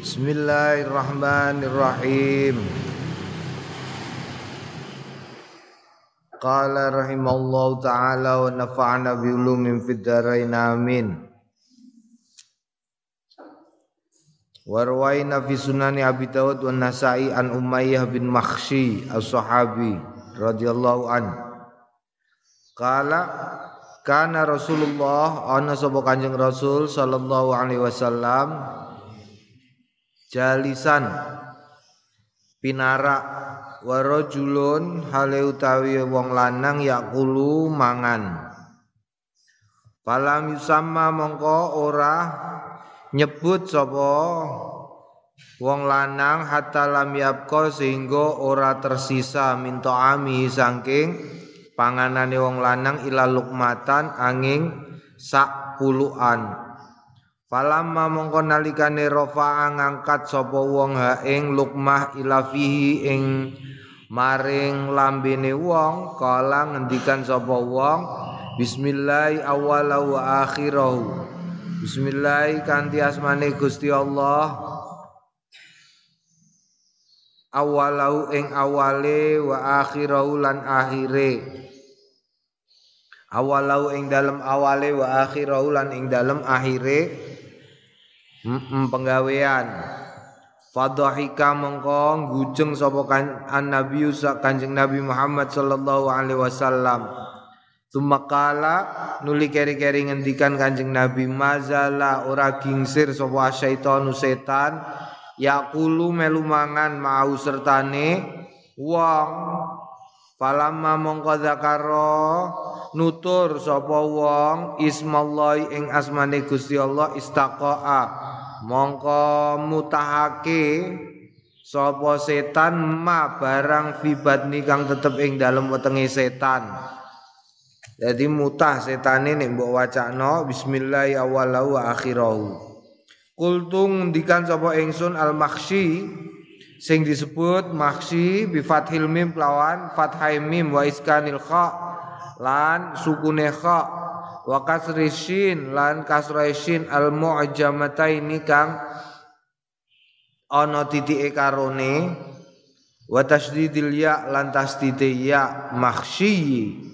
Bismillahirrahmanirrahim. Qala rahimallahu taala wa nafa'ana bi ulumin fid dharain amin. Warwaina fi sunani Abi Dawud wa Nasa'i an Umayyah bin Makhshi as-sahabi radhiyallahu an. Qala kana Rasulullah ana sapa Kanjeng Rasul sallallahu alaihi wasallam jalisan pinara warajulun hale utawi wong lanang yakulu mangan. Falam yusamma mongko ora nyebut sapa wong lanang hatta lam yapko sehingga ora tersisa minta ami saking panganane wong lanang ila lukmatan angin sak puluhan Falamma mongko nalikane rafa'a ngangkat sapa wong ha ing lukmah ila fihi ing maring lambene wong kala ngendikan sapa wong bismillah awwala wa akhirahu. Bismillah kanthi asmane Gusti Allah. Awalau ing awale wa akhirahu lan akhire. Awalau ing dalem awale wa akhirahu lan ing dalem akhire Mm penggawean Fadhahika mongko gujeng sapa kan Nabi Kanjeng Nabi Muhammad sallallahu alaihi wasallam. Tumakala nuli keri-keri ngendikan Kanjeng Nabi mazala ora gingsir sapa syaitanu setan yaqulu melu mangan mau sertane wong Falamma mongko zakaro nutur sapa wong ismallahi ing asmane Gusti Allah istaqaa mongko mutahake sapa setan ma barang fibatni kang tetep ing dalem wetenge setan. Jadi mutah setane nek mbok wacana bismillah awalahu wa akhirahu. Kultung ndikan sapa ingsun al makhsi sing disebut makhsi bi fathil mim lawan fathai wa iskanil kha lan sukune kha. Wa kasrishin lan kasrishin al mu'jamataini kang ana titike karone. Wa tasdidil ya lan tasdide ya makhsyi.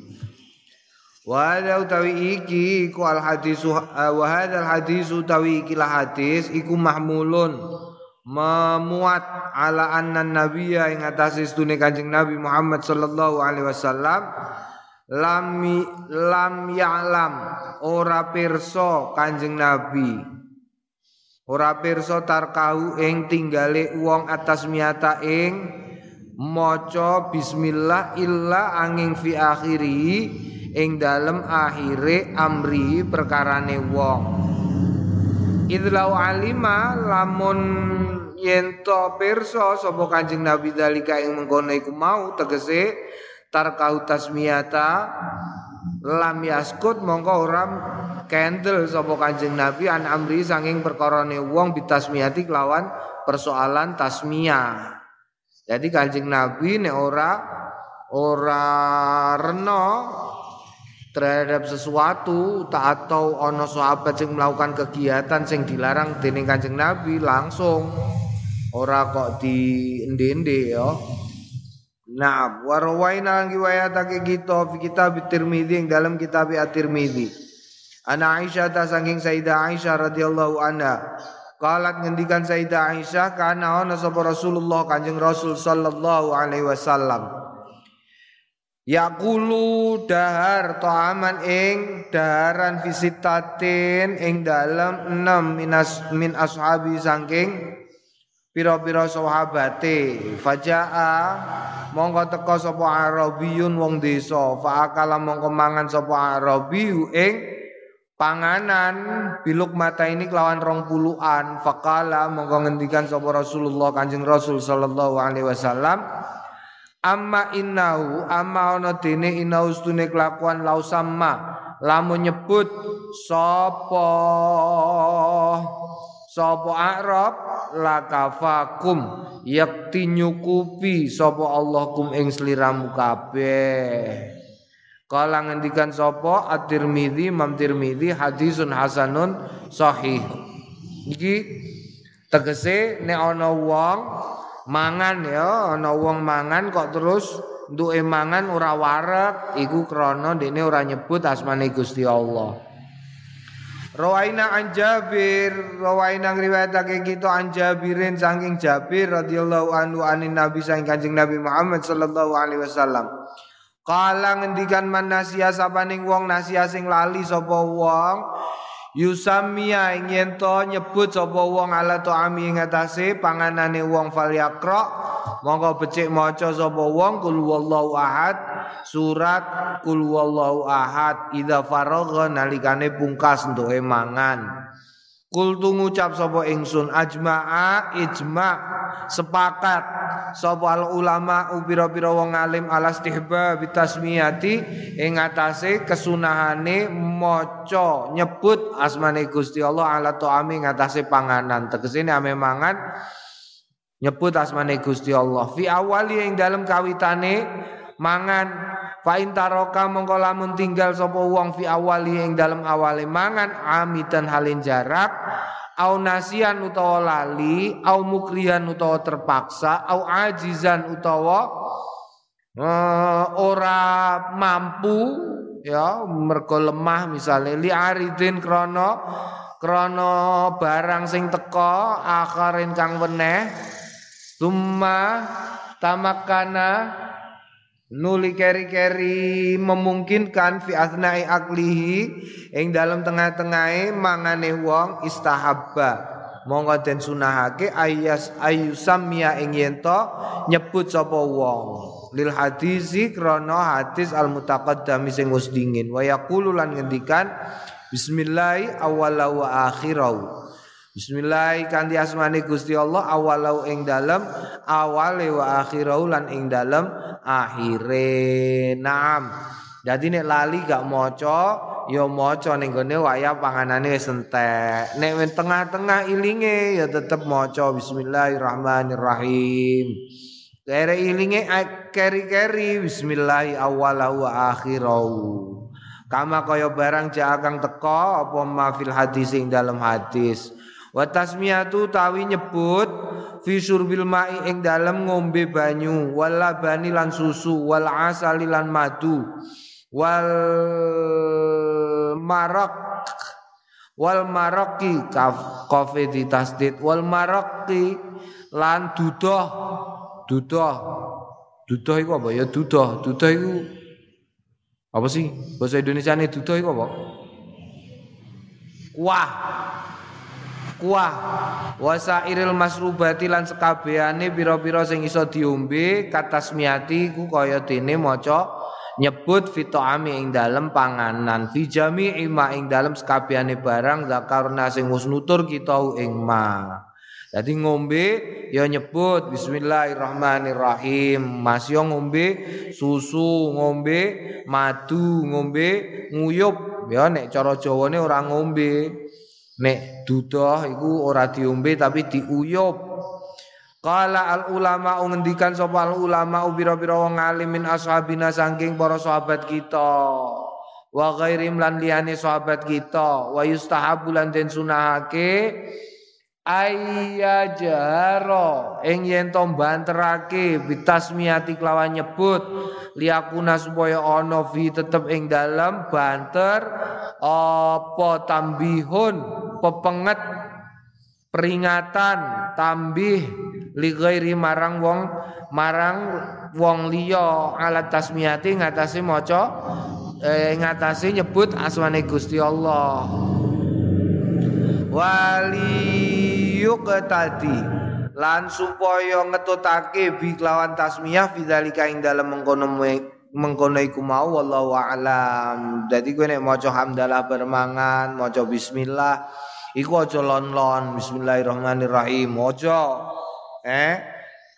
Wa hadza utawi iki iku al hadis wa hadzal hadis utawi iki lah hadis iku mahmulun memuat ala anna nabiyya ing atase sedune Kanjeng Nabi Muhammad sallallahu alaihi wasallam lami lam ya'lam. Ora pirsa Kanjeng Nabi. Ora pirsa tarkahu ing tinggale wong atas miata ing maca bismillah illa angin fi akhiri ing dalem akhire amri perkarane wong. Idlau alima lamun yen to pirsa sapa Kanjeng Nabi dalika ing mengkono iku mau tegese tarkau tasmiyata lam yaskut mongko ora kendel sapa Kanjeng Nabi an amri sanging perkarane wong bitasmiyati kelawan persoalan tasmiyah. Jadi Kanjeng Nabi nek ora ora reno terhadap sesuatu tak atau ono sahabat yang melakukan kegiatan sing dilarang dening Kanjeng Nabi langsung ora kok di ende-ende ya Naam wa rawaina lan riwayatake kita fi kitab Tirmizi ing dalam kitab At-Tirmizi. Ana Aisyah ta saking Sayyidah Aisyah radhiyallahu anha. Qalat ngendikan Sayyidah Aisyah kana ana sapa Rasulullah Kanjeng Rasul sallallahu alaihi wasallam. Yaqulu dahar ta'aman ing daharan visitatin ing dalam enam minas min ashabi saking pira-pira sahabate fajaa mongko teka sapa arabiyun wong desa fa akala mongko mangan sapa arabiyu ing panganan biluk mata ini kelawan rong puluhan fakala mongko ngendikan sapa Rasulullah Kanjeng Rasul sallallahu alaihi wasallam amma innahu amma ana dene innahu stune kelakuan lausamma lamun nyebut sapa sapa Arab lakafakum yakti nyukupi sapa Allah kum ing sliramu kabeh Kala ngendikan sapa At-Tirmizi Imam Tirmizi hadisun hasanun sahih. Iki Tegese nek ana wong mangan ya, ana wong mangan kok terus duwe mangan ora warek iku krana dene ora nyebut asmane Gusti Allah. Rawaina an Jabir, rawaina ngriwayatake kita an Jabirin saking Jabir radhiyallahu anhu anin Nabi saking Kanjeng Nabi Muhammad sallallahu alaihi wasallam. Kala ngendikan man nasia sapaning wong nasia sing lali sapa wong Yusamia ingin to nyebut sapa wong ala to ami ing atase panganane wong falyakra monggo becik maca sapa wong kul wallahu ahad surat kul wallahu ahad idza faragha nalikane pungkas entuke mangan. Kul tu ngucap sapa ingsun ajma'a ijma sepakat. Sapa al ulama upira-pira wong alim ala stihba bitasmiyati ing atase kesunahane maca nyebut asmane Gusti Allah ala taami ing atase panganan. Tegese ame mangan nyebut asmane Gusti Allah. Fi awali ing dalam kawitane mangan. Fa intaroka mongko lamun tinggal sapa wong fi awali ing dalem awale mangan amitan halin jarak. Au nasian utawa lali au mukrihan utawa terpaksa au ajizan utawa uh, ora mampu ya mergo lemah misalnya li aridin krono krono barang sing teko akharin kang weneh. Tumma tamakana Nuli keri-keri memungkinkan fi asnai aklihi ing dalam tengah-tengahe mangane wong istahabba. Monggo den sunahake ayas ayusamia ing yento nyebut sapa wong. Lil hadisi krana hadis al mutaqaddami sing wis dingin. Wa yaqulu lan ngendikan bismillah awwala wa akhirau Bismillah kanthi asmane Gusti Allah awalau ing dalem awale wa akhirau lan ing dalem akhire. Naam. Jadi nek lali gak maca ya maca ning gone wayah panganane wis entek. Nek tengah-tengah ilinge ya tetep maca bismillahirrahmanirrahim. Kere ilinge keri-keri bismillah awalau wa akhirau. Kama kaya barang jak kang teka apa ma fil hadis ing dalam hadis. Wa tasmiyatu tawi nyebut fi surbil mai ing dalem ngombe banyu wal labani lan susu wal asali lan madu wal marak wal kofe di tasdid wal maraki lan dudoh dudoh. Dudoh iku apa ya? Dudoh. Dudoh iku apa sih? Bahasa Indonesia ini dudoh iku apa? Kuah kuah wasairil masrubati lan sekabehane pira-pira sing iso diombe katasmiati ku kaya dene maca nyebut fitoami ing dalem panganan fi jami'i ma ing dalem sekabehane barang zakarna sing wis nutur kita ing ma Jadi ngombe ya nyebut bismillahirrahmanirrahim. Mas yo ngombe susu, ngombe madu, ngombe nguyup. Ya nek cara Jawane ora ngombe. Nek dudoh iku ora diombe tapi diuyup. Kala al ulama ngendikan sapa al ulama ubira-bira wong alim min ashabina saking para sahabat kita. Wa ghairim lan liyane sahabat kita, wa yustahabu lan den sunahake ayyajaro. Ing yen to banterake bitasmiyati kelawan nyebut liakuna supaya ana fi tetep ing dalem banter apa tambihun pepenget peringatan tambih li ghairi marang wong marang wong liya alat tasmiyati ngatasi maca eh, ngatasi nyebut asmane Gusti Allah waliyuk tadi. Lan supaya ngetutake bi kelawan tasmiyah fidzalika ing dalem mengkono mengkono iku mau wallahu alam. Dadi kowe nek maca hamdalah bermangan maca bismillah iku aja lon-lon. Bismillahirrahmanirrahim. Aja eh?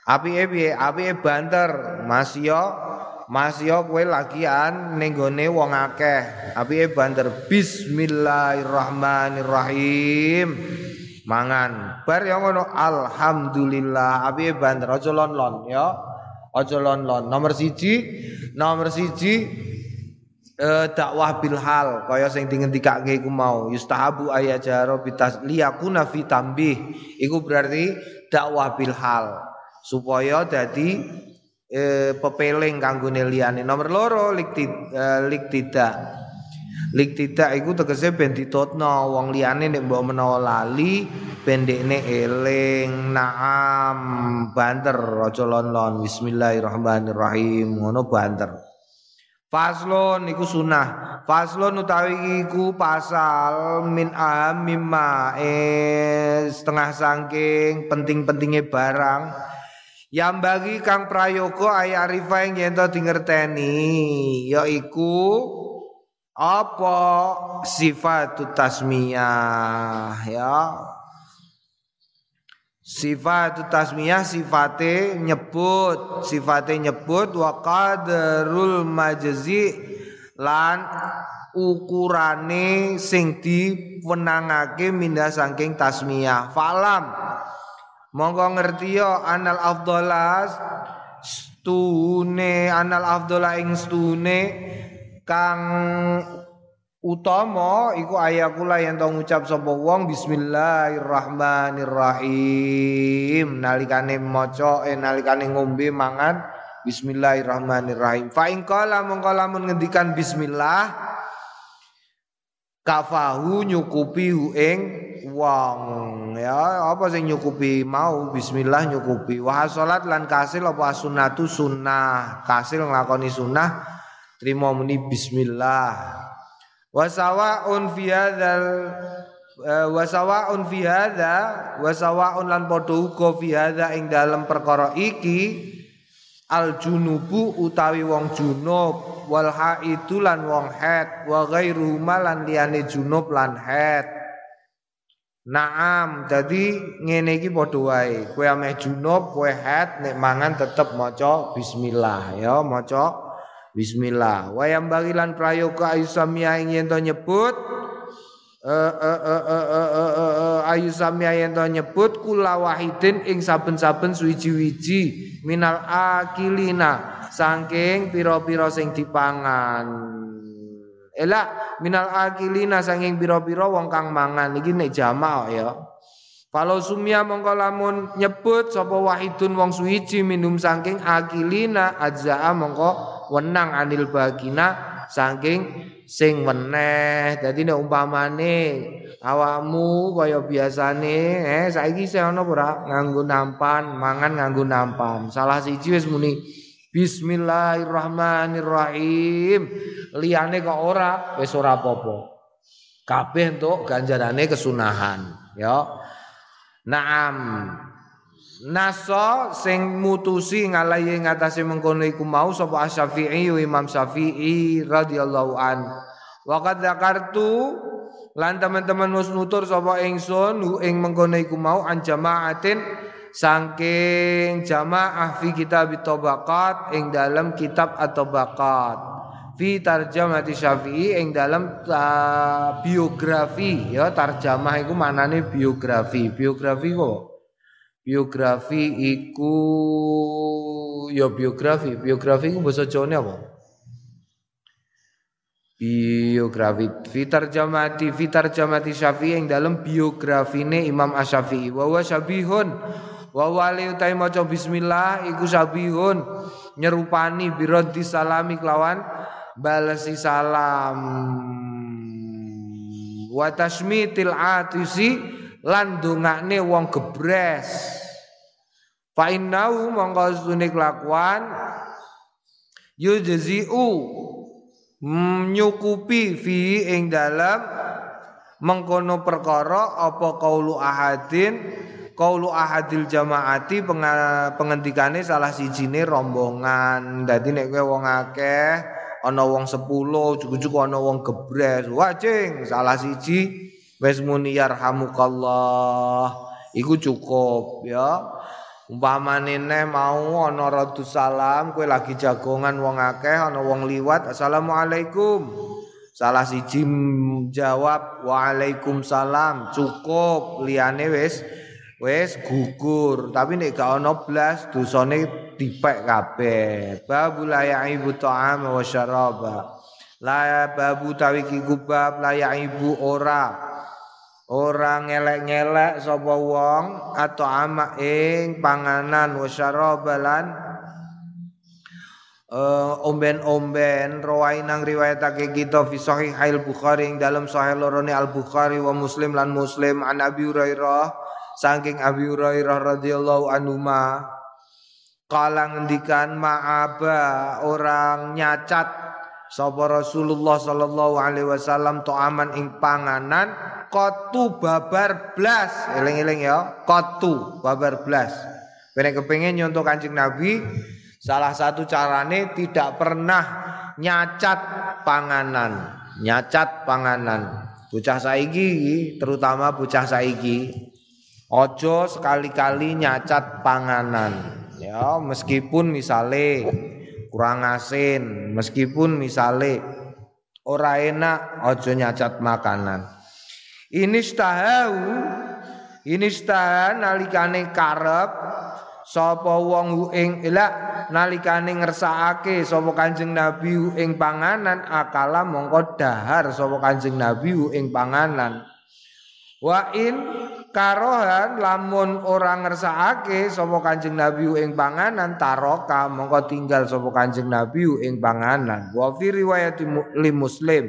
Api piye? Api banter? Mas yo Mas yo kowe lagian ning gone wong akeh. Apike banter? Bismillahirrahmanirrahim. Mangan. Bar yo ngono alhamdulillah. Apike banter aja lon-lon ya. Aja lon-lon. Nomor siji, nomor siji eh, dakwah bil hal kaya sing dingendikake iku mau yustahabu ayajaro bitas liyakuna fi tambih iku berarti dakwah bil hal supaya dadi eh, pepeling kanggo liyane nomor loro lik, eh, lik tidak lik tidak iku tegese ben ditutno wong liyane nek mbok menawa lali pendekne eling naam banter aja lon-lon. Bismillahirrahmanirrahim. Ngono banter. Faslon iku sunah. Faslon utawi iku pasal min aham mimma eh, setengah sangking penting-pentingnya barang. Yang bagi kang prayoga ayat arifa yang yen to dingerteni yaiku apa sifat tasmiyah ya? Sifat tasmiyah sifate nyebut, sifate nyebut wa qadarul majzi lan ukurane sing diwenangake minda saking tasmiyah. Falam. Monggo ngerti yo anal afdalas stune anal afdala ing stune kang utama iku ayakula yang tau ngucap sapa wong bismillahirrahmanirrahim. Nalikane maca eh nalikane ngombe mangan bismillahirrahmanirrahim. Fa in qala mongko lamun ngendikan bismillah kafahu nyukupi hu ing wong. Ya apa sing nyukupi mau? Bismillah nyukupi. Wa salat lan kasil apa sunnatu sunnah? Kasil nglakoni sunnah trimo muni bismillah. Wasawaun fi hadzal eh, wasawaun fi hadza wasawaun lan padha uga fi hadza ing dalem perkara iki al junubu utawi wong junub wal haidu lan wong haid wa ghairu lan liyane junub lan haid Naam, jadi ngene iki padha wae. Kowe ameh junub, kowe haid nek mangan tetep maca bismillah. Ya, maca Bismillah. Wayam bagilan prayoga ayu samia ing nyebut ayu samia yen nyebut kula wahidin ing saben-saben suwiji-wiji minal akilina saking pira-pira sing dipangan. Ela minal akilina saking pira-pira wong kang mangan iki nek jamak ya. Kalau sumia mongko lamun nyebut sapa wahidun wong suwiji minum saking akilina ajza mongko wenang anil bagina saking sing meneh. Dadi nek umpamane awakmu kaya biasane eh saiki sing ana ora nganggo nampan, mangan nganggo nampan. Salah siji wis muni Bismillahirrahmanirrahim. Liyane kok ora wis ora apa-apa. Kabeh entuk ganjarane kesunahan, ya. Naam. Naso sing mutusi ngalahi ngatasi mengkono iku mau sapa Asy-Syafi'i Imam Syafi'i radhiyallahu an. Wa qad dzakartu lan teman-teman nus nutur sapa ingsun ing mengkono iku mau an jamaatin saking jamaah fi kitab tabaqat ing dalam kitab atau bakat fi tarjamati Syafi'i ing dalam uh, biografi. Ya tarjamah iku manane biografi. Biografi kok biografi iku ya biografi. Biografi iku bahasa Jawa apa? Biografi fitar jamati fitar jamati syafi'i yang dalam biografine Imam Asy-Syafi'i wa wa syabihun. Wa wali utai maca bismillah iku syabihun. Nyerupani biraddi salami kelawan balesi salam. Wa atisi lan dongakne wong gebres. Fa innahu mongko sunik lakuan yujzi'u nyukupi fi ing dalam mengkono perkara apa kaulu ahadin kaulu ahadil jamaati pengendikane salah sijine rombongan. Dadi nek kowe wong akeh ana wong 10 cukup-cukup ana wong gebres. Wajing salah siji wis muni yarhamukallah. Iku cukup ya. Umpamane neh mau ana radu salam kowe lagi jagongan wong akeh ana wong liwat assalamualaikum. Salah siji jawab waalaikumsalam. Cukup liyane wis wis gugur. Tapi nek gak ana blas dosane dipek kabeh. Babul ibu ta'am wa syaraba la babu tawiki kubab la ibu ora. Orang ngelek-ngelek sapa wong atau ama ing panganan wasyarabalan uh, omben-omben rawai nang riwayatake kita fi sahih al Bukhari ing dalam sahih lorone Al Bukhari wa Muslim lan Muslim. An Abi Hurairah saking Abi Hurairah radhiyallahu anhu ma kala ngendikan ma'aba orang nyacat sapa Rasulullah sallallahu alaihi wasallam to aman ing panganan kotu babar blas. Eling-eling ya kotu babar blas. Kene kepengin nyontoh kancing Nabi salah satu carane tidak pernah nyacat panganan nyacat panganan. Bocah saiki terutama bocah saiki ojo sekali-kali nyacat panganan. Ya meskipun misale kurang asin. Meskipun misale ora enak ojo nyacat makanan. Ini stahau ini stah nalikane karep sapa wong ing ila nalikane ngersakake sapa Kanjeng Nabi ing panganan akala mongko dahar sapa Kanjeng Nabi ing panganan. Wa in karohan lamun orang ngersakake sapa Kanjeng Nabi ing panganan taroka mongko tinggal sapa Kanjeng Nabi ing panganan. Wa fi riwayat muslim.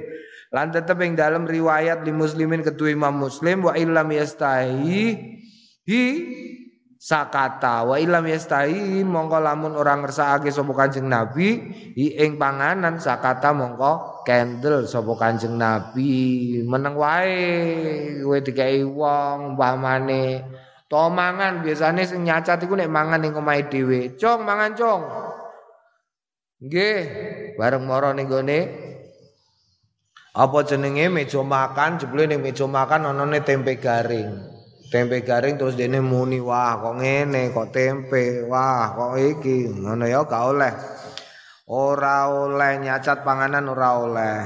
Lan tetep ing dalam riwayat di muslimin Imam Muslim wa illam yastahi hi sakata wa illam yastahi mongko lamun orang ngersakake sapa Kanjeng Nabi ing panganan sakata mongko kendel sapa Kanjeng Nabi. Meneng wae kowe dikai wong umpamane to mangan biasane sing nyacat iku nek mangan ning omahe dhewe. Cong mangan cong nggih bareng moro ning gone. Apa jenenge meja makan? Jebule ning meja makan onone tempe garing. Tempe garing terus dene muni wah kok ngene kok tempe wah kok iki ngono ya gak oleh. Ora oleh nyacat panganan ora oleh.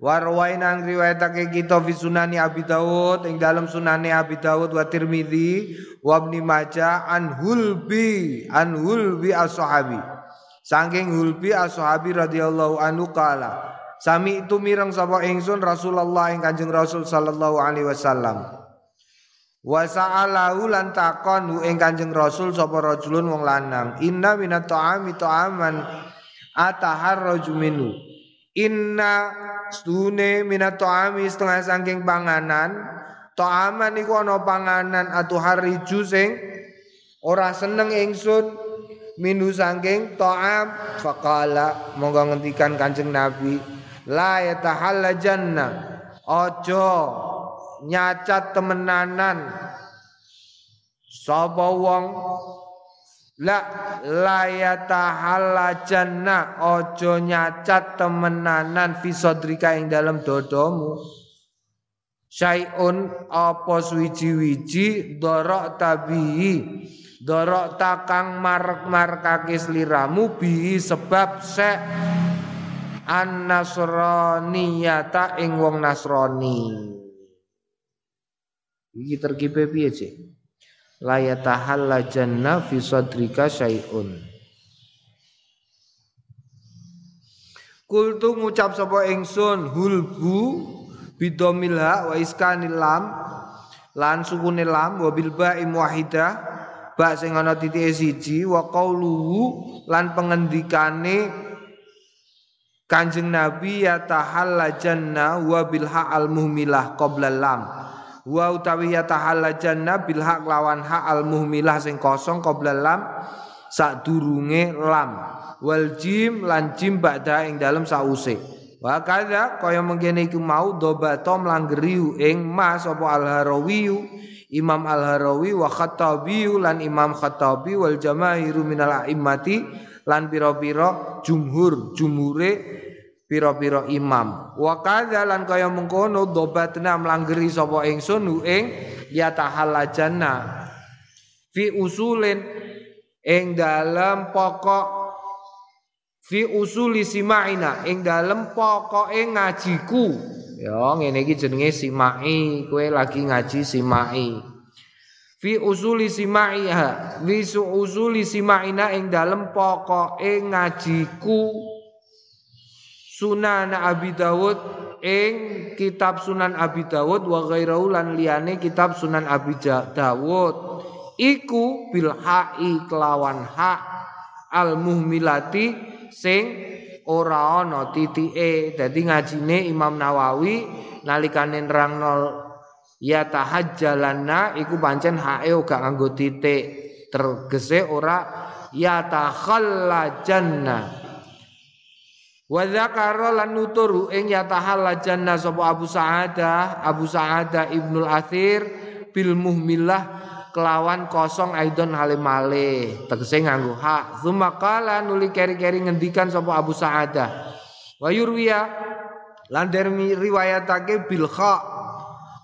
Warwaina riwayatake kita fi sunani Abi Dawud ing dalam sunani Abi Dawud wa Tirmidzi wa Ibnu Majah an Hulbi an Hulbi as-sahabi. Saking Hulbi as-sahabi radhiyallahu anhu kala Sami itu mireng sapa ingsun Rasulullah ing Kanjeng Rasul sallallahu alaihi wasallam. Wa sa'alahu lan takon ing Kanjeng Rasul sapa rajulun wong lanang. Inna minat ta'ami ta'aman ataharraju minhu. Inna stune minat ta'ami setengah saking panganan. Ta'aman iku ana panganan atuharriju sing ora seneng ingsun minu saking ta'am faqala monggo ngendikan Kanjeng Nabi la yatahalla jannah ojo nyacat temenanan. Sapa wong? La la yatahalla jannah ojo nyacat temenanan fi sadrika ing dalam dodomu. Syai'un apa suwiji-wiji dorok tabihi dorok takang marek-markake sliramu bi sebab sek an nasraniyata ing wong nasrani iki terkipe piye cek la yatahalla janna fi sadrika syai'un Kultu ngucap sapa ingsun hulbu bidomil ha wa iskanil lam lan sukune lam wa bil ba'i muwahidah ba sing ana titike siji wa qauluhu lan pengendikane Kanjeng Nabi ya tahalla jannah wa bil al muhmilah qabla lam. Wa utawi ya tahalla jannah bil haq lawan ha al muhmilah sing kosong qabla lam sadurunge lam. Wal jim lan jim ba'da ing dalem sause. Wa kadza kaya mengkene iku mau dobato mlanggeri ing mas apa al harawi Imam al harawi wa khattabi lan Imam khattabi wal jamaahiru minal a'immati lan pira-pira jumhur jumhure pira-pira imam. Wa kadzalan kaya mengkono dobatna mlanggeri sapa ingsun ing ya tahallajana fi usulin ing dalam pokok fi usuli simaina ing dalam pokoke ngajiku. Ya ngene iki jenenge simai kowe lagi ngaji simai. Fi usuli simaiha fi usuli simaina ing dalam pokoke ngajiku Sunan Abi Dawud ing kitab Sunan Abi Dawud wa ghairahu lan liyane kitab Sunan Abi Dawud. Iku bil ha'i kelawan hak al muhmilati sing ora ana titike. Dadi ngajine Imam Nawawi nalikane nerangno ya tahajjalanna iku pancen hae gak nganggo titik. Tergese ora ya takhallajanna Wa dzakara lan nuturu ing yatahallajanna sapa Abu Sa'adah Abu Sa'adah Ibnul Athir bil muhmilah kelawan kosong aidon halimale tegese nganggo qala nuli keri-keri ngendikan sapa Abu Sa'adah. Wa yurwiya lan riwayatake bil kha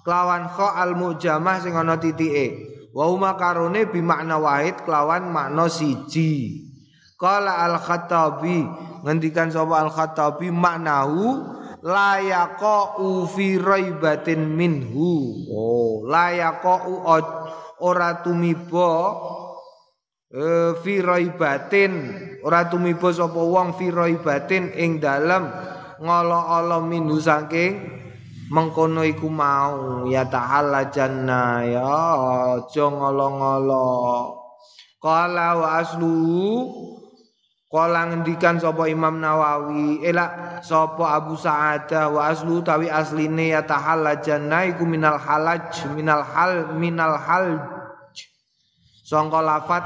kelawan kha al mujamah sing ana titike. Wa huma karone bi makna wahid kelawan makna siji. Qala al-Khattabi ngendikan sapa al-Khattabi maknahu la yaqau fi raibatin minhu. Oh, la yaqau ora tumiba e, fi raibatin. Ora tumiba sapa wong fi raibatin ing dalem ngolo-olo minhu saking mengkono iku mau. Ya ta'ala janna ya aja ngolo-ngolo qala wa aslu Kala ngendikan sapa Imam Nawawi ela sapa Abu Sa'adah wa aslu tawi asline ya tahallajana iku minal halaj minal hal minal hal sangka lafat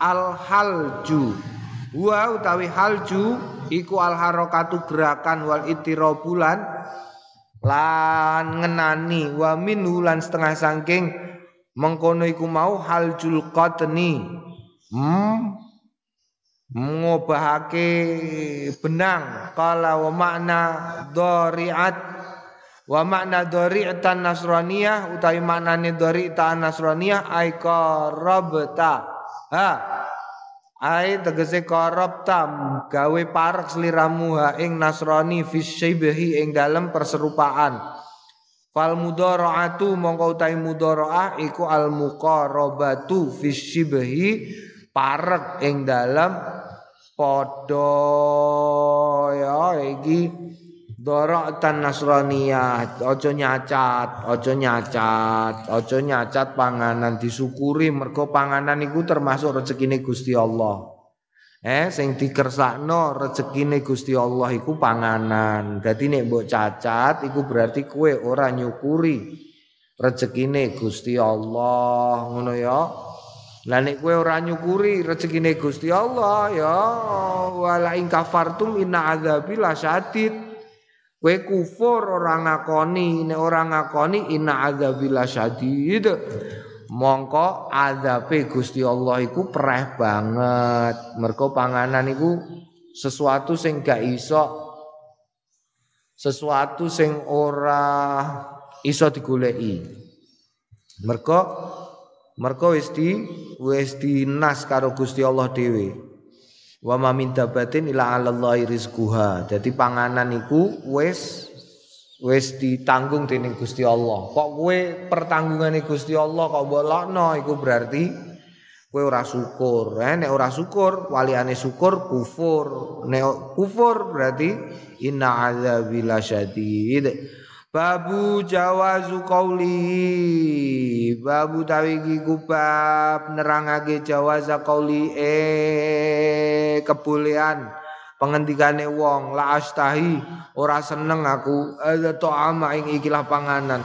al halju. Wa utawi halju iku al harakatu gerakan wal itirabulan lan ngenani wa minhu lan setengah sangking. Mengkono iku mau haljul qatni. Hmm ngobahake benang. Kala wa makna doriat wa makna dori'tan nasraniyah utawi maknane dori'tan nasraniyah ai qarabta ha? Ai tegese qarabta gawe parek sliramu ha ing nasrani fi syibhi ing dalem perserupaan. Fal mudaraatu mongko utawi mudaraah iku al muqarabatu fi syibhi parek ing dalem padha ya iki. Doratan nasraniyah aja nyacat aja nyacat aja nyacat panganan disyukuri mergo panganan iku termasuk rezekine Gusti Allah. Eh sing dikersakno rezekine Gusti Allah iku panganan. Dadi nek mbok cacat iku berarti kue ora nyukuri rezekine Gusti Allah ngono ya lah nek kowe ora nyukuri rezekine Gusti Allah ya wala in kafartum inna adzabi lasyadid. Kowe kufur ora ngakoni nek ora ngakoni inna adzabi lasyadid. Mongko azabe Gusti Allah iku pereh banget. Mergo panganan iku sesuatu sing gak iso sesuatu sing ora iso digoleki. Mergo Mergo wis di wis dinas karo Gusti Allah dhewe. Wa ma min dabatin ila 'alallahi rizquha. Dadi panganan iku wis wis ditanggung dening Gusti Allah. Kok kowe pertanggungane Gusti Allah kok bolokno iku berarti kowe ora syukur. Eh nek ora syukur, waliane syukur kufur. Nek kufur berarti inna adzabil syadid. Babu jawazu qauli Babu tawiki kubab nerangake jawaza qauli eh kebulean pengendikane wong la astahi ora seneng aku. Ada ama ing ikilah panganan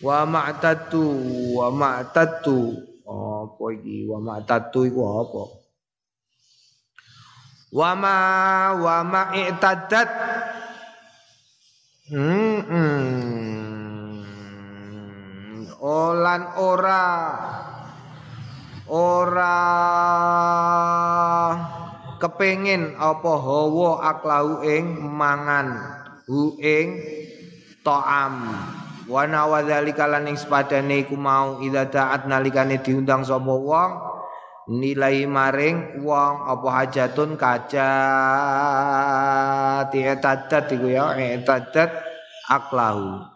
wa ma'tatu wa ma'tatu apa iki? Wa ma'tatu iku apa? Wa ma wa ma i'tadat Hmm. Olan ora. Ora kepengin apa hawa aklahu ing mangan. Hu ing ta'am wa nawadzalika lan ing sepadane iku mau. Idza ta'at nalikane diundang sapa wong nilai maring wong apa hajatun kaca tietadat iku ya etadat aklahu.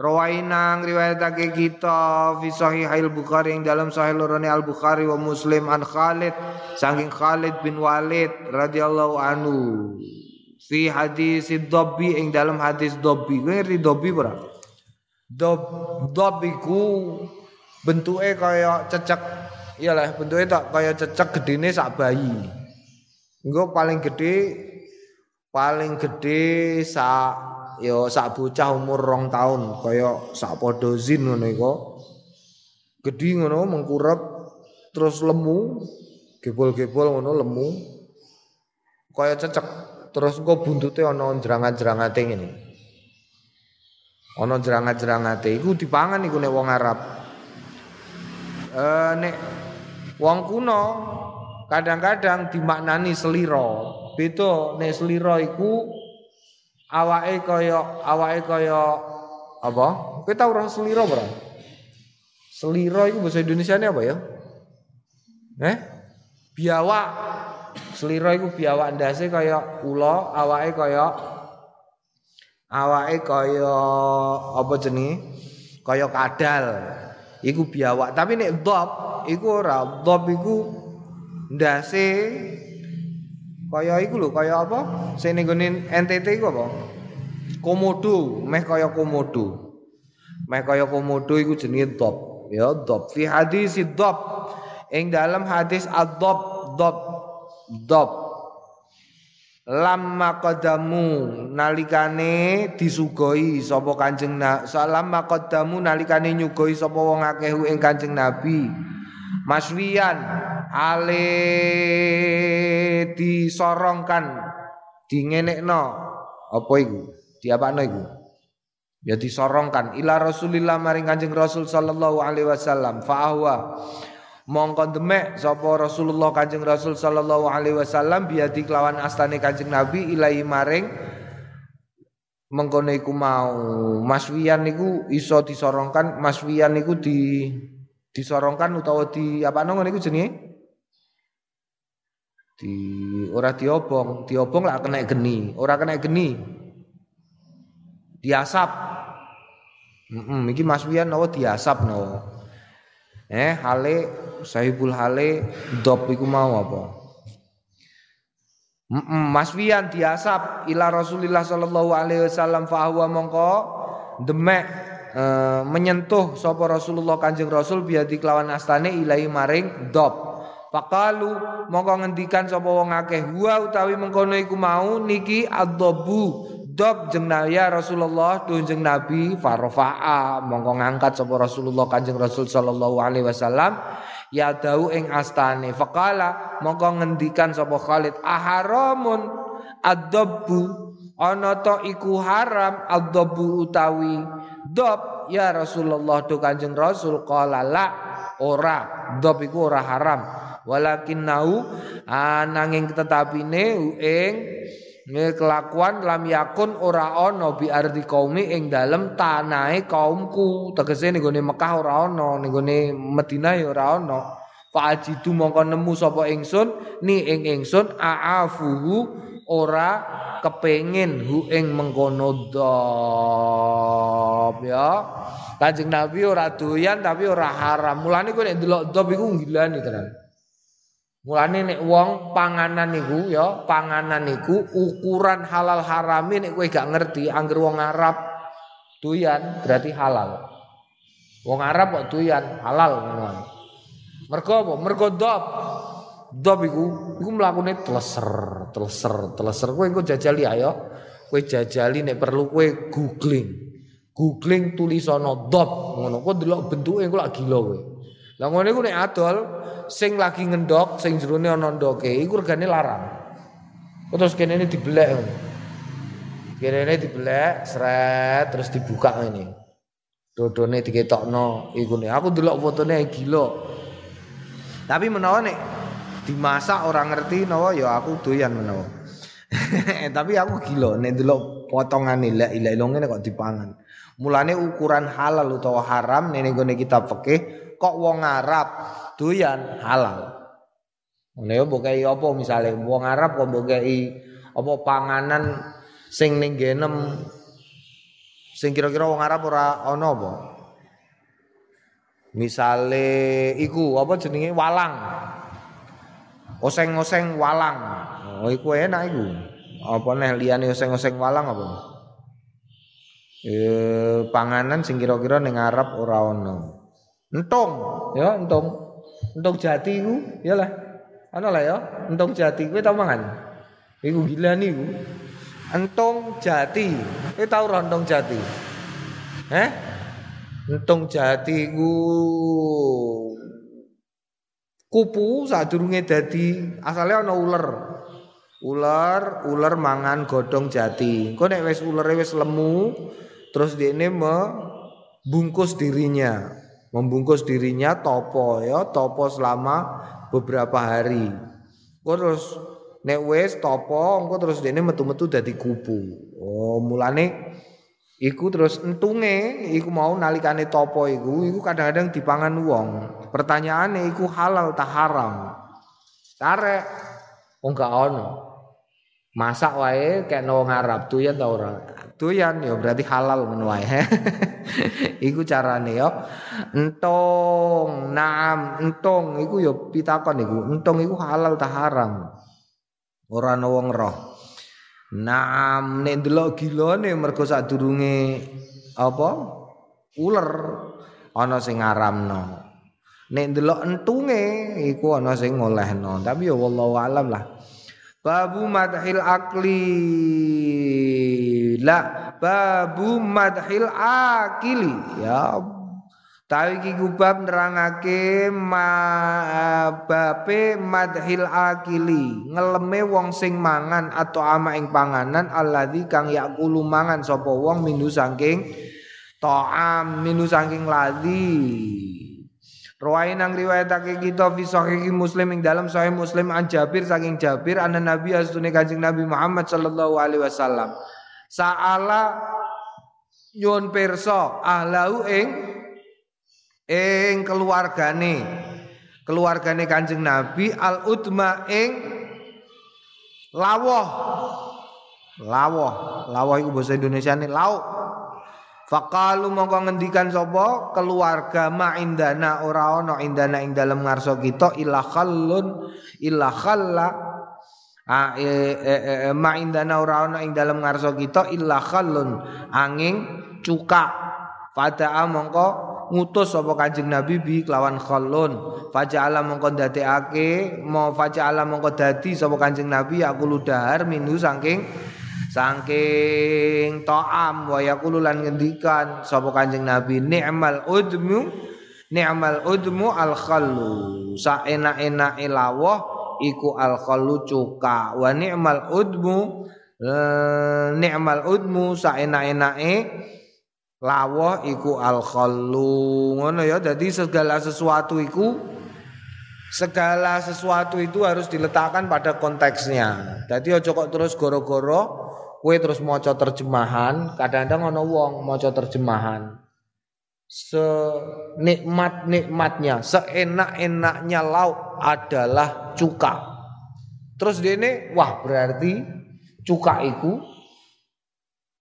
Rawaina riwayatake kita fi sahihil Bukhari ing dalam sahih lorone Al Bukhari wa Muslim an Khalid saking Khalid bin Walid radhiyallahu anhu. Fi hadis dobbi ing dalam hadis dobbi. Ngerti dobbi ora? Dob dob bentuke kaya cecek iyalah bentuke tak kaya cecek gedene sak bayi. Engko paling gede paling gede sak yo sak bocah umur rong tahun kaya sak padha zin ngono iku. Gedhi ngono mengkurep terus lemu gebol-gebol ngono lemu. Kaya cecek terus engko buntute ana jerangat-jerangate ngene. Ana jerangat-jerangate iku dipangan iku nek wong Arab. Eh nek wong kuno kadang-kadang dimaknani selira. Beda nek selira iku awake kaya awake kaya apa? Kowe tau ora selira ora selira iku bahasa Indonesia apa ya? Eh? Biawak. Selira iku biawak ndase kaya ula, awake kaya awake kaya apa jenenge? Kaya kadal. Iku biawak, tapi nek dhab iku ora. Dhab iku ndase kaya iku lho, kaya apa? Sing ning NTT iku apa? Komodo, meh kaya komodo. Meh kaya komodo iku jenenge dhab. Ya, dhab. Fi hadis dhab. Ing dalam hadis ad-dhab, dhab Dob Lama qadamu nalikane disugoi sapa Kanjeng na Lama qadamu nalikane nyugoi sapa wong akeh ing Kanjeng Nabi Maswiyan ale disorongkan dingenekno. Apa iku? Diapakno iku? Ya disorongkan. Ila Rasulillah maring Kanjeng Rasul sallallahu alaihi wasallam. Fa mongko demek sapa Rasulullah Kanjeng Rasul sallallahu alaihi wasallam biadi kelawan astane Kanjeng Nabi ilahi maring. Mengkono iku mau. Maswiyan niku iso disorongkan maswiyan niku di disorongkan utawa di apa ngono niku jenenge? Di ora diobong. Diobong lah kena geni. Ora kena geni. Diasap. Mm -mm, iki maswiyan nawa diasap nawa. Eh hale sahibul hale dop iku mau apa? Mm -mm, Maswian diasap ila Rasulillah sallallahu alaihi wasallam fa huwa mongko demek e, menyentuh sapa Rasulullah Kanjeng Rasul biadi kelawan astane ilahi maring dop. Pakalu mongko ngendikan sapa wong akeh wa utawi mengkono iku mau niki adzabu dok jeng ya Rasulullah tunjeng Nabi farofa'a. Mongko ngangkat sapa Rasulullah Kanjeng Rasul sallallahu alaihi wasallam ya dau ing astane. Faqala mongko ngendikan sapa Khalid aharamun adabbu ana to iku haram adabbu utawi dob ya Rasulullah do Kanjeng Rasul qala la ora dob iku ora haram walakin nau ananging tetapine ing Nge kelakuan lam yakun ora ono bi ardi kaumi ing dalem tanahe kaumku. Tegese ning gone Mekah ora ono, ning gone Madinah ya ora ono. Fa ajidu mongko nemu sapa ingsun ni ing ingsun aafuhu ora kepengin hu ing mengkono ya. Kanjeng Nabi ora doyan tapi ora haram. Mulane kowe nek delok dop iku ngilani tenan. Mulane nek wong panganan niku ya, panganan niku ukuran halal harame nek kowe gak ngerti, angger wong Arab doyan berarti halal. Wong Arab kok doyan halal ngono. Mergo apa? Mergo. Dop iku iku mlakune tleser, tleser, tleser. Kowe engko jajali ayo. Kowe jajali nek perlu kowe googling. Googling tulisono dop ngono. Kowe delok bentuke engko lak gila kowe. Lah ngono iku nek adol sing lagi ngendok sing jerone ana ndoke iku regane larang. Terus kene ini dibelek. Kene ini dibelek, seret terus dibuka ini. Dodone diketokno iku nih. Aku delok fotone gila. Tapi menawa nek dimasak orang ngerti nawa ya aku doyan menawa. Tapi aku gila nek delok potongane la ilaha illallah ngene kok dipangan. Mulane ukuran halal utawa haram nek ning kita fikih kok wong Arab doyan halal. Ngene yo mbok apa misale wong Arab kok mbok apa panganan sing ning genem sing kira-kira wong Arab ora ana apa? Misale iku apa jenenge walang. Oseng-oseng walang. Oh iku enak iku. apa neh liyane oseng-oseng walang apa? Eh panganan sing kira-kira ning Arab ora ono. Entung, ya entung. Entung jati iku, ya lah. Ana lah ya, entung jati kowe tau mangan? Iku gila niku. Entung jati. Kowe tau ora entung jati? Eh? Entung jati ku kupu sadurunge dadi asale ana ular. Ular, ular mangan godhong jati. Engko nek wis ulere wis lemu, terus dene membungkus dirinya. Membungkus dirinya topo ya, topo selama beberapa hari. Engko terus nek wis topo, engko terus dene metu-metu dadi kupu. Oh, mulane Iku terus entunge iku mau nalikane topo iku iku kadang-kadang dipangan wong. Pertanyaane iku halal ta haram? Tarek wong gak ono. Masak wae kayak no Arab tuyan ta ora? Tuyan ya berarti halal ngono wae. iku carane yo. Entung, naam, entung iku yo pitakon iku. Entung iku halal ta haram? Ora ono wong roh. Naam nek ndelok gilane mergo sadurunge apa? Uler ana sing ngaramno. Nek ndelok entunge iku ana sing ngolehno. Tapi ya wallahu alam lah. Babu madhil akli. La babu madhil akili. Ya Tawi iki kubab nerangake ma bape madhil akili. Ngeleme wong sing mangan atau ama ing panganan alladzi kang yakulu mangan sapa wong minu saking ta'am minu saking ladzi Ruwain nang riwayatake kita fi sahih Muslim ing dalam sahih Muslim an Jabir saking Jabir ana Nabi astune Kanjeng Nabi Muhammad sallallahu alaihi wasallam. Saala yon perso ahlau ing ing keluargane. Keluargane Kanjeng Nabi al utma ing lawah. Lawah. Lawah iku bahasa Indonesia nih lauk Fakalu mongko ngendikan sapa? Keluarga ma indana ora ana indana ing dalem ngarsa kita illa khallun illa khalla. E, e, e, e, ma indana ora ana ing dalem ngarsa kita illa khallun. Angin cuka. Pada mongko ngutus sapa Kanjeng Nabi bi kelawan khallun. Faja'ala mongko ndadekake mau faja'ala mongko dadi sapa Kanjeng Nabi yaqulu dahar minu saking saking ta'am wa yaqulu lan ngendikan sapa Kanjeng Nabi ni'mal udmu ni'mal udmu al khallu saenak-enake lawah iku al khallu cuka. Wa ni'mal udmu eh, ni'mal udmu saenak-enake lawah iku al khallu ngono ya jadi segala sesuatu iku segala sesuatu itu harus diletakkan pada konteksnya jadi ojo kok terus goro-goro kue terus maca terjemahan kadang-kadang ono wong maca terjemahan senikmat-nikmatnya seenak-enaknya lauk adalah cuka terus ini wah berarti cuka itu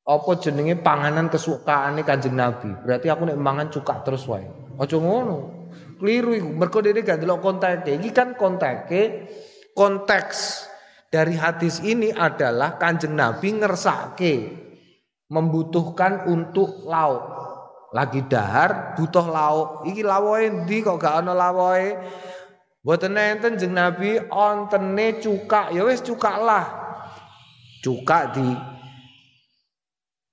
apa jenenge panganan kesukaane Kanjeng Nabi. Berarti aku nek mangan cuka terus wae. Aja ngono. Keliru iku. Mergo dene gak delok konteke. Iki kan konteke konteks dari hadis ini adalah Kanjeng Nabi ngersake membutuhkan untuk lauk. Lagi dahar butuh lauk. Iki lawoke endi kok gak ana lawoke? Mboten enten jeng Nabi ontene cuka. Ya cuka lah. Cuka di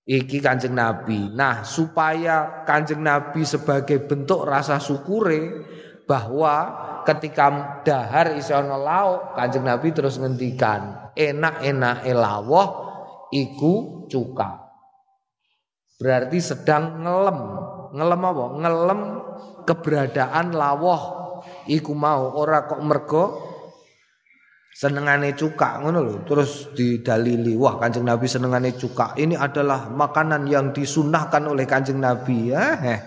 Iki kanjeng Nabi. Nah supaya kanjeng Nabi sebagai bentuk rasa syukure bahwa ketika dahar isono lauk kanjeng Nabi terus ngendikan enak-enak elawah iku cuka. Berarti sedang ngelem. Ngelem apa? Ngelem keberadaan lawah iku mau ora kok mergo senengane cuka ngono lho. Terus didalili wah Kanjeng Nabi senengane cuka. Ini adalah makanan yang disunahkan oleh Kanjeng Nabi. Ya eh.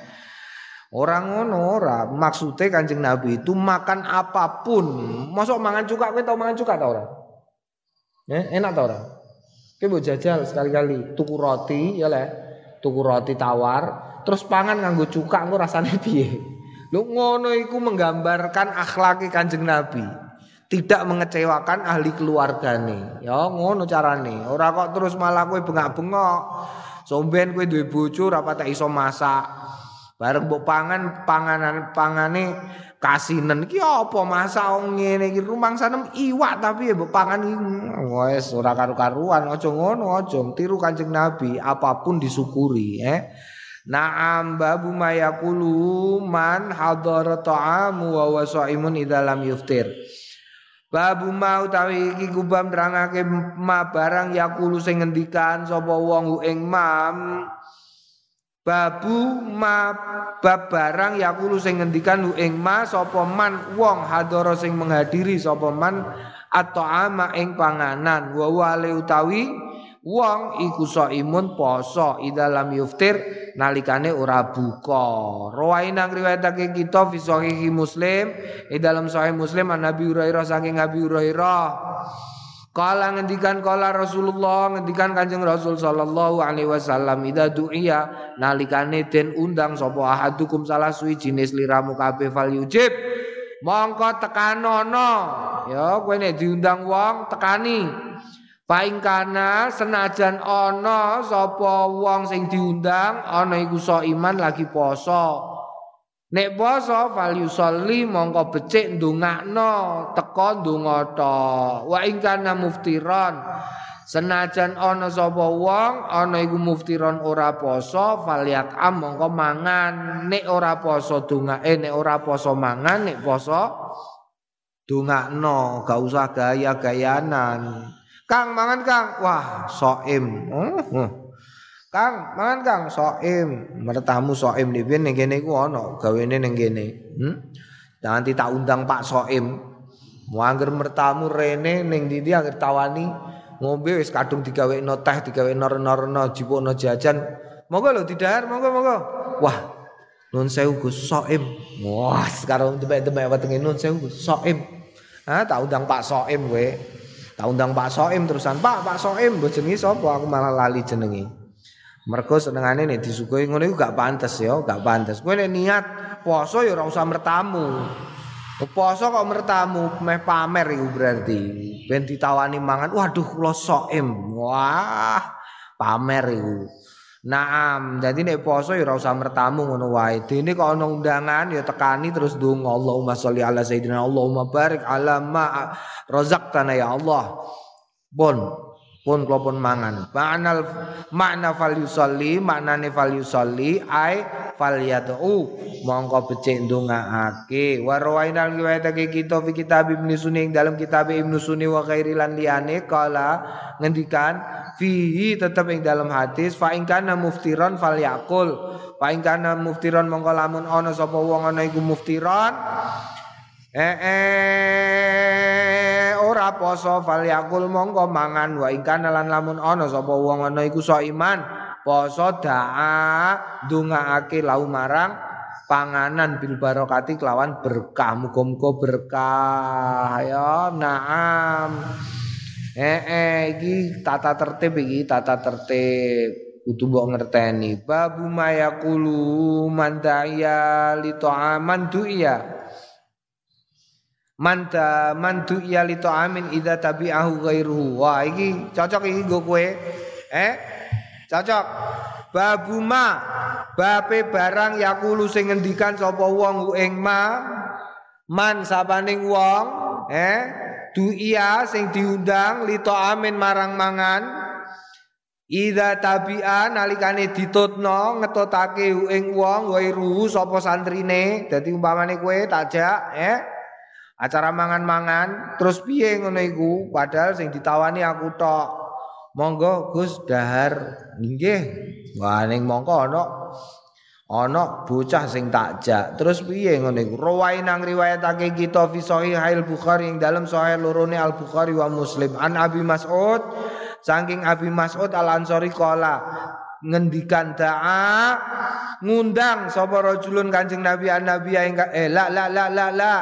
Orang ngono ora. Maksudnya Kanjeng Nabi itu makan apa pun. Masuk mangan cuka kowe tau mangan cuka tau ora? Eh, enak tau ora? Kowe jajal sekali-kali tuku roti ya le tuku roti tawar terus pangan nganggo cuka engko rasane piye? Lu ngono iku menggambarkan akhlaki Kanjeng Nabi tidak mengecewakan ahli keluargane. Ya ngono carane. Ora kok terus malah kowe bengak-bengok. Somben kowe duwe bojo ora patek iso masak. Bareng mbok pangan panganan pangane kasinen iki apa masak ngene iki rumangsanem iwak tapi ya mbok pangan wis ora karu-karuan aja ngono aja tiru Kanjeng Nabi apa pun disyukuri eh Naam babu mayakulu man hadara ta'amu wa wasaimun idza lam yuftir. Babu mau tawi iki kubam nerangake ma barang yakulu sing ngendikan sapa wong ing mam. Babu ma bab barang yakulu sing ngendikan ing ma sapa man wong hadara sing menghadiri sapa man atau ama ing panganan. Wa wale utawi wong iku imun poso idalam yuftir nalikane ora buka. Rawain nang riwayatake kita fi muslim ing dalam sahih muslim an nabi hurairah saking nabi hurairah. Kala ngendikan kala Rasulullah ngendikan Kanjeng Rasul sallallahu alaihi wasallam ida du'iya nalikane den undang sapa ahadukum salah suwi jenis liramu kabeh fal yujib. Mongko tekanono ya kowe nek diundang wong tekani Paing kana senajan ana sapa wong sing diundang ana iku iman lagi poso Nek poso fal yusolli mongko becik ndongakno teka ndonga ta. Wa ing kana muftiran senajan ana sapa wong ana iku muftiran ora poso falyak am mongko mangan nek ora poso donga eh nek ora poso mangan nek poso dongakno gak usah gaya-gayanan. Kang mangan Kang. Wah, soim. Uh. Kang, mangan Kang, soim. Mertamu soim di ning kene iku ana, gawene ning kene. Hmm? Nanti tak undang Pak Soim. Mau angger mertamu rene ning ndi angger tawani ngombe wis kadung digawekno teh, digawekno rena-rena, jipukno jajan. Monggo lho didahar, monggo monggo. Wah, nun sewu Gus Soim. Wah, sekarang demek-demek wetenge nun sewu Gus Soim. Ah, tak undang Pak Soim kowe. Tak undang Pak Soim terusan, Pak, Pak Soim, mbok jenenge sapa? Aku malah lali jenenge. Mergo senengane nek disuguhi ngono iku gak pantes ya, gak pantes. Kowe nek niat poso ya ora usah mertamu. Poso kok mertamu meh pamer iku berarti. Ben ditawani mangan, waduh kula soem. Wah, pamer iku. Naam, jadi nek poso ya ora usah mertamu ngono wae. Dene kok ana undangan ya tekani terus ndonga Allahumma sholli ala sayyidina Allahumma barik ala ma razaqtana ya Allah. Bon, pun kula pun mangan. Ma'nal makna fal yusalli maknane fal yusalli ai fal yad'u. Mongko becik ndongaake wa rawaina riwayatake kita fi kitab Ibnu Sunni dalam kitab Ibnu Sunni wa ghairi lan kala ngendikan fihi tetep dalam hadis fa ing kana muftiran fal yakul. Fa ing kana muftiran mongko lamun ana sapa wong ana iku muftiran eh, eh ora poso fal yakul mongko mangan wa ingkan lan lamun ana sapa wong ana iku iman. Poso daa ndongaake lau marang panganan bil barokati kelawan berkah. Muga-muga berkah ya naam. Eh eh iki tata tertib iki tata tertib. Kudu mbok ngerteni. Babu mayakulu mandaya li ta'aman du'iya manta mantu iya li amin idza tabi'ahu ghairuhu. Wah iki cocok iki nggo kowe. Eh cocok. Babuma bape barang yakulu sing ngendikan sapa wong ing ma man sapaning wong eh du iya sing diundang li amin marang mangan Ida tabi'a nalikane ditutno ngetotake ing wong ghairuhu sapa santrine. Dadi umpamane kowe tajak eh acara mangan-mangan terus piye ngono iku? Padahal sing ditawani aku tok. Monggo Gus dahar. Nggih. Wah ning mongko ana ana bocah sing takjak terus piye ngono iku? Rawai nang riwayatake kita fi sahih al bukhari ing dalam sahih lorone al bukhari wa muslim. An abi mas'ud saking abi mas'ud al ansori qala ngendikan da'a ngundang sapa rajulun Kanjeng Nabi an Nabi eh la la la la la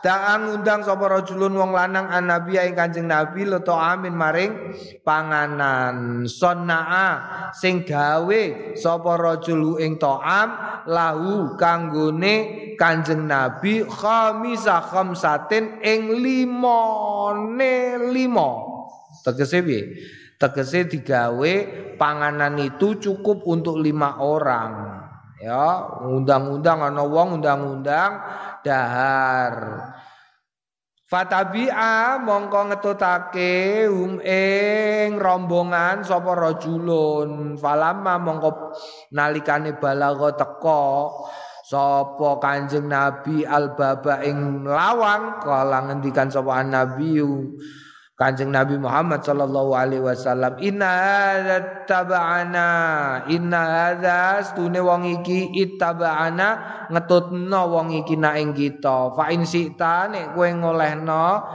Da'an ngundang sapa rajulun wong lanang an nabi ing Kanjeng Nabi leto amin maring panganan. Sonnaa sing gawe sapa rajul ing ta'am lahu kanggone Kanjeng Nabi khamisa khamsatin ing limone limo. Tegese piye? Tegese digawe panganan itu cukup untuk lima orang. Ya, undang-undang ana wong undang-undang dahar. Fatabi'a mongko ngetutake hum ing rombongan sapa rajulun falamma mongko nalikane balagha teka sapa Kanjeng Nabi albaba ing lawang kala ngendikan sapa nabi Kanjeng Nabi Muhammad sallallahu alaihi wasallam inna hadza taba'ana inna hadza stune wong iki ittaba'ana ngetutno wong iki nak ing kita. Fa in sita nek kowe ngolehno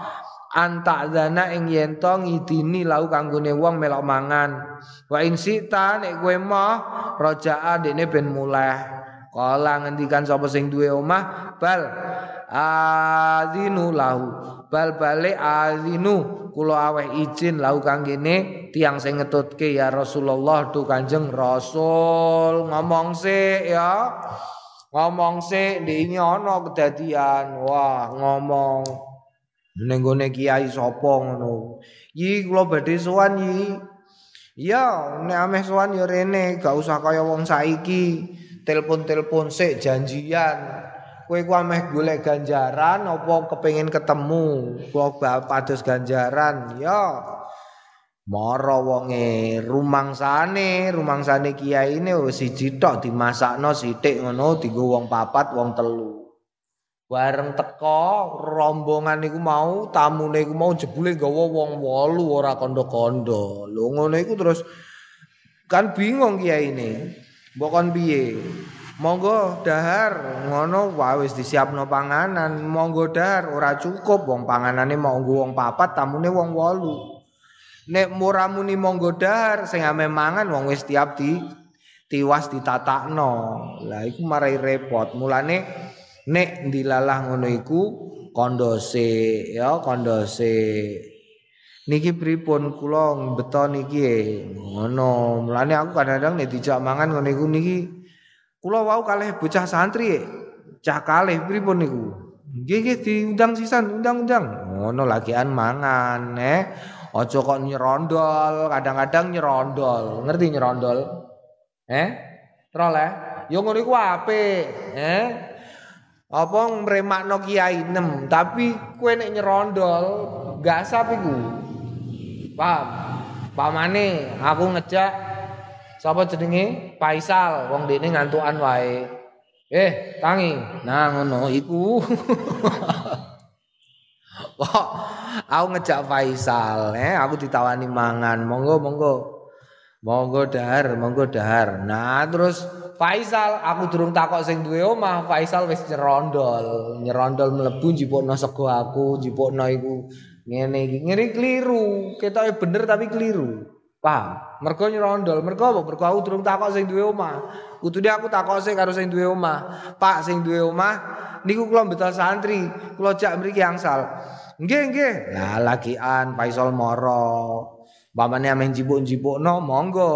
antak dana ing yen to ngidini lau kanggone wong melok mangan. Wa in sita nek kowe mah rajaa dekne ben muleh. Kala ngendikan sapa sing duwe omah bal azinu lahu bal bale azinu. Kula aweh izin lahu kanggene tiang sing ngetutke ya Rasulullah tu Kanjeng Rasul. Ngomong sik ya. Ngomong sik ndek ana kedadian. Wah ngomong. Ning gone kiai sapa ngono? Yi kula badhe sowan yi. Ya nek ameh sowan ya rene gak usah kaya wong saiki. Telepon-telepon sik janjian. Kowe ku ameh golek ganjaran apa kepengin ketemu? Kula pados ganjaran. Ya. Mara wonge rumangsane, rumangsane kiai ini wis siji tok dimasakno sithik ngono dienggo wong papat, wong telu. Bareng teko rombongan iku mau tamune iku mau jebule gawa wong 8 ora kondo-kondo. Lho ngono iku terus kan bingung kiai ini. Mbok piye? Monggo dahar ngono wae wis disiapno panganan, monggo dahar ora cukup wong panganane mau wong papat tamune wong wolu. Nek muramuni monggo dahar sing ame mangan wong wis tiap di tiwas ditatakno. Lah iku marai repot. Mulane nek dilalah ngono iku kondose ya kondose niki pripun kula beto niki ngono mulane aku kadang-kadang nek dijak mangan iku niki kula wau kalih bocah santri cah kalih pripun niku? Nggih nggih diundang sisan undang-undang. Ngono lagian mangan eh. Aja kok nyerondol kadang-kadang nyerondol. Ngerti nyerondol? Eh? Trol eh? Yo ngono iku apik eh. Apa mremakno kiai nem tapi kowe nek nyerondol gak sap iku. Paham? Pamane aku ngejak sapa jenenge Faisal wong dene ngantukan wae. Eh, tangi. Nah, ngono iku. Kok aku ngejak Faisal, eh aku ditawani mangan. Monggo, monggo. Monggo dahar, monggo dahar. Nah, terus Faisal aku durung takok sing duwe omah, Faisal wis nyerondol. Nyerondol mlebu njipukno sego aku, njipukno iku ngene iki ngene keliru ketoke bener tapi keliru paham? Mergo nyerondol mergo apa? Mergo aku durung takok sing duwe omah. Kutune aku takok sing karo sing duwe omah. Pak sing duwe omah niku kula betul santri. Kula jak mriki angsal. Nggih nggih. Lah lagian Faisal moro. Bapakne ameh jipuk-jipukno monggo.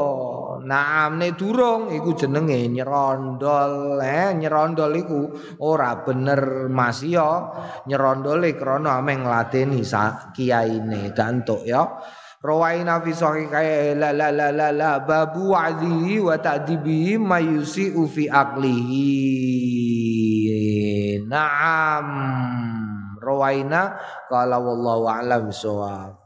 Naam nek durung iku jenenge nyerondol. Eh nyerondol iku ora bener Mas ya. Nyerondole krana ameh nglateni kiyaine gantuk ya. Rawaina fi sahih la la la la la babu wa'dhihi wa ta'dibihi mayusi'u fi aqlihi. Naam. Rawaina qala wallahu a'lam bissawab.